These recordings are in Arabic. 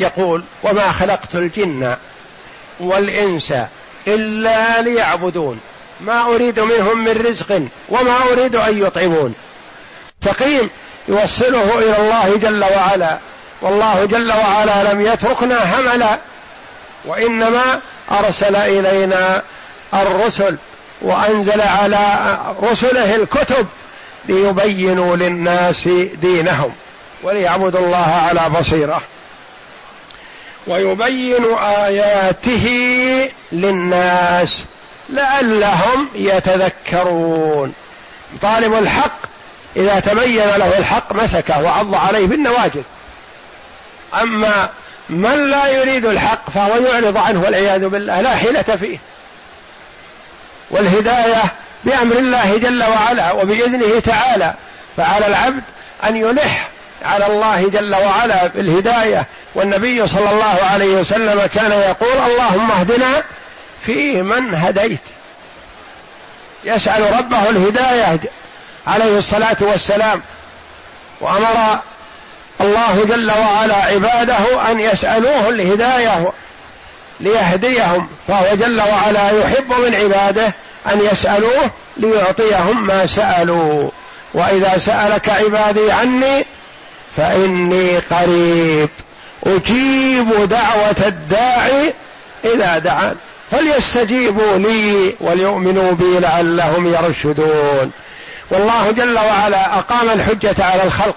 يقول وما خلقت الجن والإنس إلا ليعبدون. ما أريد منهم من رزق وما أريد أن يطعمون. تقيم يوصله إلى الله جل وعلا. والله جل وعلا لم يتركنا هملا وإنما أرسل إلينا الرسل وأنزل على رسله الكتب ليبينوا للناس دينهم وليعبدوا الله على بصيرة. ويبين آياته للناس لعلهم يتذكرون. طالب الحق إذا تبين له الحق مسكه وعض عليه بالنواجذ. أما من لا يريد الحق فهو يعرض عنه والعياذ بالله لا حيلة فيه. والهداية بأمر الله جل وعلا وبإذنه تعالى فعلى العبد أن يلح على الله جل وعلا بالهدايه والنبي صلى الله عليه وسلم كان يقول اللهم اهدنا في من هديت. يسأل ربه الهداية عليه الصلاة والسلام. وأمر الله جل وعلا عباده أن يسألوه الهداية ليهديهم. فهو جل وعلا يحب من عباده أن يسألوه ليعطيهم ما سألوا. وإذا سألك عبادي عني فإني قريب. أجيب دعوة الداعي إذا دعان. فليستجيبوا لي وليؤمنوا بي لعلهم يرشدون. والله جل وعلا أقام الحجة على الخلق.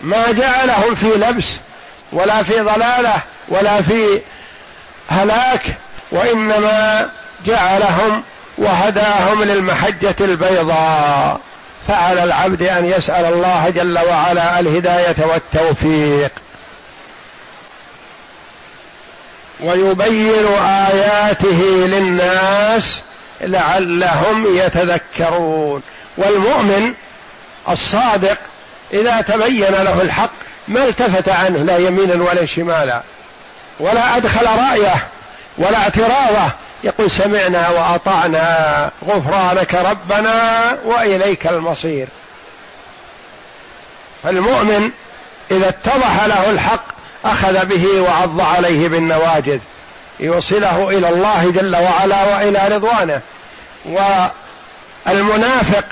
ما جعلهم في لبس ولا في ضلالة ولا في هلاك وإنما جعلهم وهداهم للمحجة البيضاء. فعلى العبد أن يسأل الله جل وعلا الهداية والتوفيق. ويبين آياته للناس لعلهم يتذكرون. والمؤمن الصادق إذا تبين له الحق ما التفت عنه لا يمينا ولا شمالا ولا أدخل رأيه ولا اعتراضه يقول سمعنا وأطعنا غفرانك ربنا وإليك المصير. فالمؤمن إذا اتضح له الحق أخذ به وعض عليه بالنواجذ يوصله إلى الله جل وعلا وإلى رضوانه. والمنافق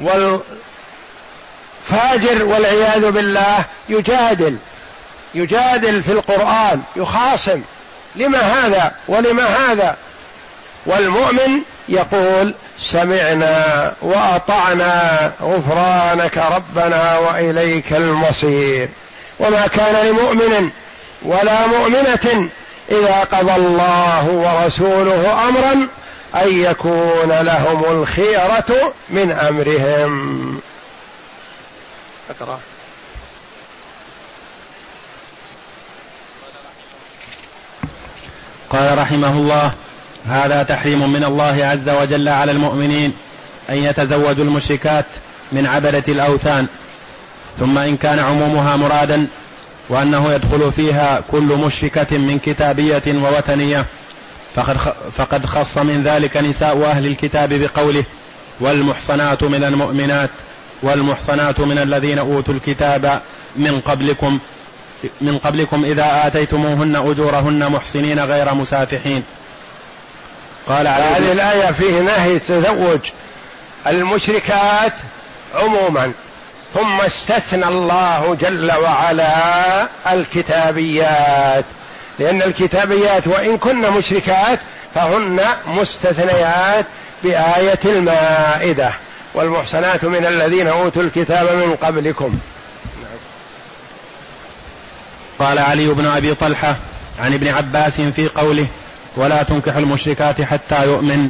والفاجر والعياذ بالله يجادل يجادل في القرآن يخاصم. لما هذا ولما هذا؟ والمؤمن يقول سمعنا وأطعنا غفرانك ربنا وإليك المصير. وما كان لمؤمن ولا مؤمنة إذا قضى الله ورسوله أمرا أن يكون لهم الخيرة من أمرهم. أقرأ. قال رحمه الله هذا تحريم من الله عز وجل على المؤمنين أن يتزوجوا المشركات من عبدة الأوثان. ثم إن كان عمومها مرادا وأنه يدخل فيها كل مشركة من كتابية ووثنية فقد فقد خص من ذلك نساء أهل الكتاب بقوله والمحصنات من المؤمنات والمحصنات من الذين أوتوا الكتاب من قبلكم من قبلكم إذا آتيتموهن أجورهن محصنين غير مسافحين. قال هذه الآية فيه نهي تزوج المشركات عموما. ثم استثنى الله جل وعلا الكتابيات. لأن الكتابيات وإن كن مشركات فهن مستثنيات بآية المائدة. والمحسنات من الذين أوتوا الكتاب من قبلكم. قال علي بن أبي طلحة عن ابن عباس في قوله ولا تنكح المشركات حتى يؤمن.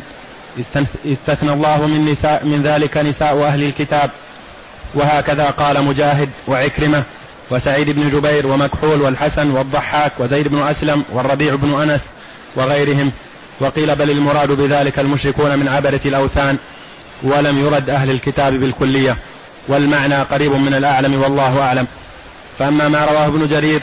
استثنى الله من نساء من ذلك نساء أهل الكتاب. وهكذا قال مجاهد وعكرمة وسعيد بن جبير ومكحول والحسن والضحاك وزيد بن أسلم والربيع بن أنس وغيرهم. وقيل بل المراد بذلك المشركون من عبدة الأوثان. ولم يرد أهل الكتاب بالكلية. والمعنى قريب من الأعلم والله أعلم. فأما ما رواه ابن جرير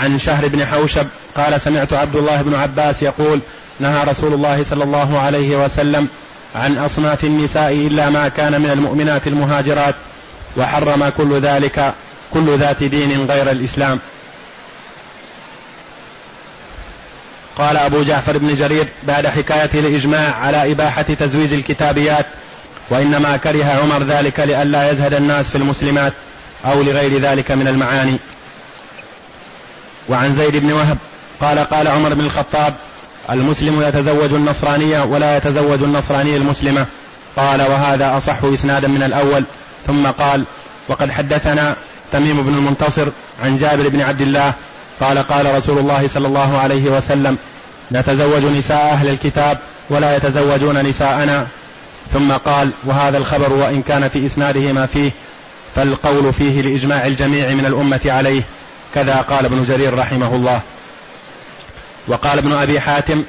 عن شهر بن حوشب قال سمعت عبد الله بن عباس يقول نهى رسول الله صلى الله عليه وسلم عن أصناف النساء إلا ما كان من المؤمنات المهاجرات وحرم كل ذلك كل ذات دين غير الإسلام. قال أبو جعفر بن جرير بعد حكاية الإجماع على إباحة تزويج الكتابيات وإنما كره عمر ذلك لئلا يزهد الناس في المسلمات أو لغير ذلك من المعاني. وعن زيد بن وهب قال قال عمر بن الخطاب المسلم يتزوج النصرانية ولا يتزوج النصرانية المسلمة. قال وهذا أصح إسنادا من الأول. ثم قال وقد حدثنا تميم بن المنتصر عن جابر بن عبد الله قال قال رسول الله صلى الله عليه وسلم نتزوج نساء أهل الكتاب ولا يتزوجون نساءنا. ثم قال وهذا الخبر وإن كان في إسناده ما فيه فالقول فيه لإجماع الجميع من الأمة عليه. كذا قال ابن جرير رحمه الله. وقال ابن أبي حاتم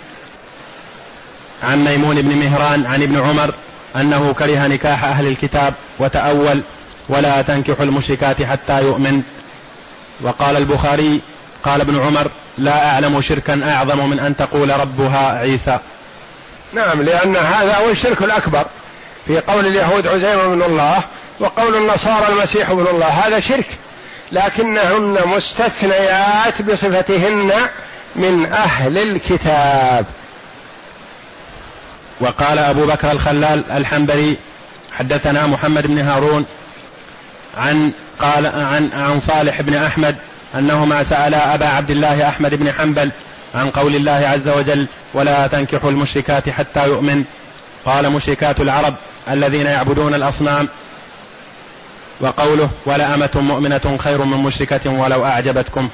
عن ميمون بن مهران عن ابن عمر أنه كره نكاح أهل الكتاب وتأول ولا تنكح المشركات حتى يؤمن. وقال البخاري قال ابن عمر لا أعلم شركا أعظم من أن تقول ربها عيسى. نعم لأن هذا هو الشرك الأكبر في قول اليهود عزير بن الله وقول النصارى المسيح ابن الله. هذا شرك. لكنهن مستثنيات بصفتهن من أهل الكتاب. وقال أبو بكر الخلال الحنبلي حدثنا محمد بن هارون عن قال عن عن صالح بن أحمد أنهما سألا أبا عبد الله أحمد بن حنبل عن قول الله عز وجل ولا تنكحوا المشركات حتى يؤمن قال مشركات العرب الذين يعبدون الأصنام وقوله ولأمة مؤمنة خير من مشركة ولو أعجبتكم.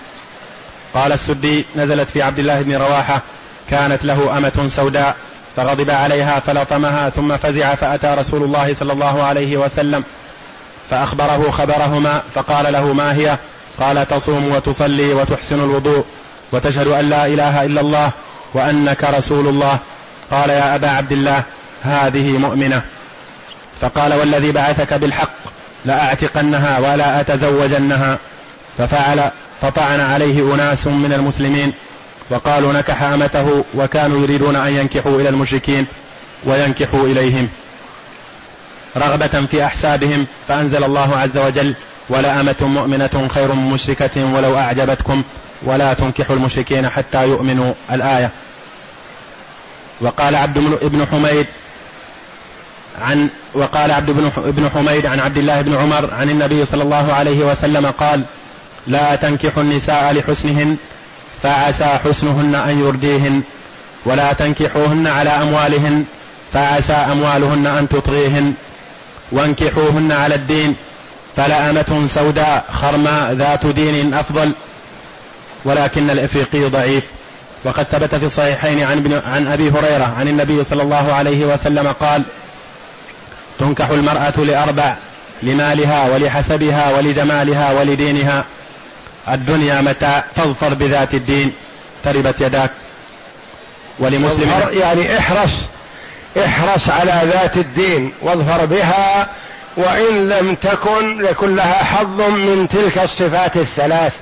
قال السدي نزلت في عبد الله بن رواحة كانت له أمة سوداء فغضب عليها فلطمها ثم فزع فأتى رسول الله صلى الله عليه وسلم. فأخبره خبرهما فقال له ما هي؟ قال تصوم وتصلي وتحسن الوضوء وتشهد أن لا إله إلا الله وأنك رسول الله. قال يا أبا عبد الله هذه مؤمنة. فقال والذي بعثك بالحق لأعتقنها ولا أتزوجنها. ففعل فطعن عليه أناس من المسلمين وقالوا نكح أمته وكانوا يريدون أن ينكحوا إلى المشركين وينكحوا إليهم. رغبة في أحسابهم فأنزل الله عز وجل ولأمة مؤمنة خير من مشركة ولو أعجبتكم ولا تنكحوا المشركين حتى يؤمنوا. الآية. وقال عبد بن حميد عن وقال عبد بن حميد عن عبد الله بن عمر عن النبي صلى الله عليه وسلم قال لا تنكحوا النساء لحسنهن فعسى حسنهن أن يرديهن ولا تنكحوهن على أموالهن فعسى أموالهن أن تطغيهن وانكحوهن على الدين فلأمة سوداء خرماء ذات دين أفضل ولكن الإفريقي ضعيف. وقد ثبت في الصحيحين عن, عن أبي هريرة عن النبي صلى الله عليه وسلم قال تنكح المرأة لأربع لمالها ولحسبها ولجمالها ولدينها. الدنيا متاع فاظفر بذات الدين تربت يداك. ولمسلم يعني احرص احرص على ذات الدين واظفر بها وإن لم تكن يكن لها حظ من تلك الصفات الثلاث.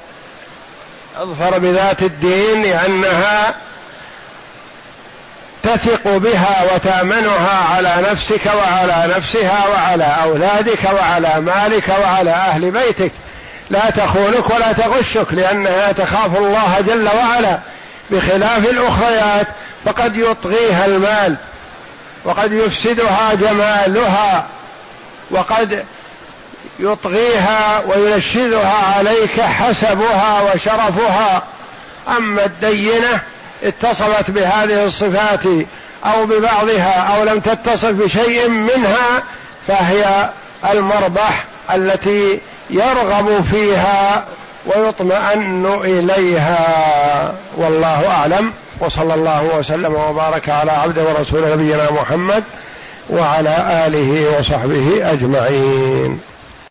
اظفر بذات الدين لأنها تثق بها وتأمنها على نفسك وعلى نفسها وعلى أولادك وعلى مالك وعلى أهل بيتك. لا تخونك ولا تغشك لأنها تخاف الله جل وعلا بخلاف الأخريات. فقد يطغيها المال وقد يفسدها جمالها وقد يطغيها وينشدها عليك حسبها وشرفها. أما الدينة اتصفت بهذه الصفات أو ببعضها أو لم تتصف بشيء منها فهي المربح التي يرغب فيها ويطمئن إليها. والله أعلم. وصلى الله وسلم وبارك على عبد ورسول نبينا محمد وعلى آله وصحبه أجمعين.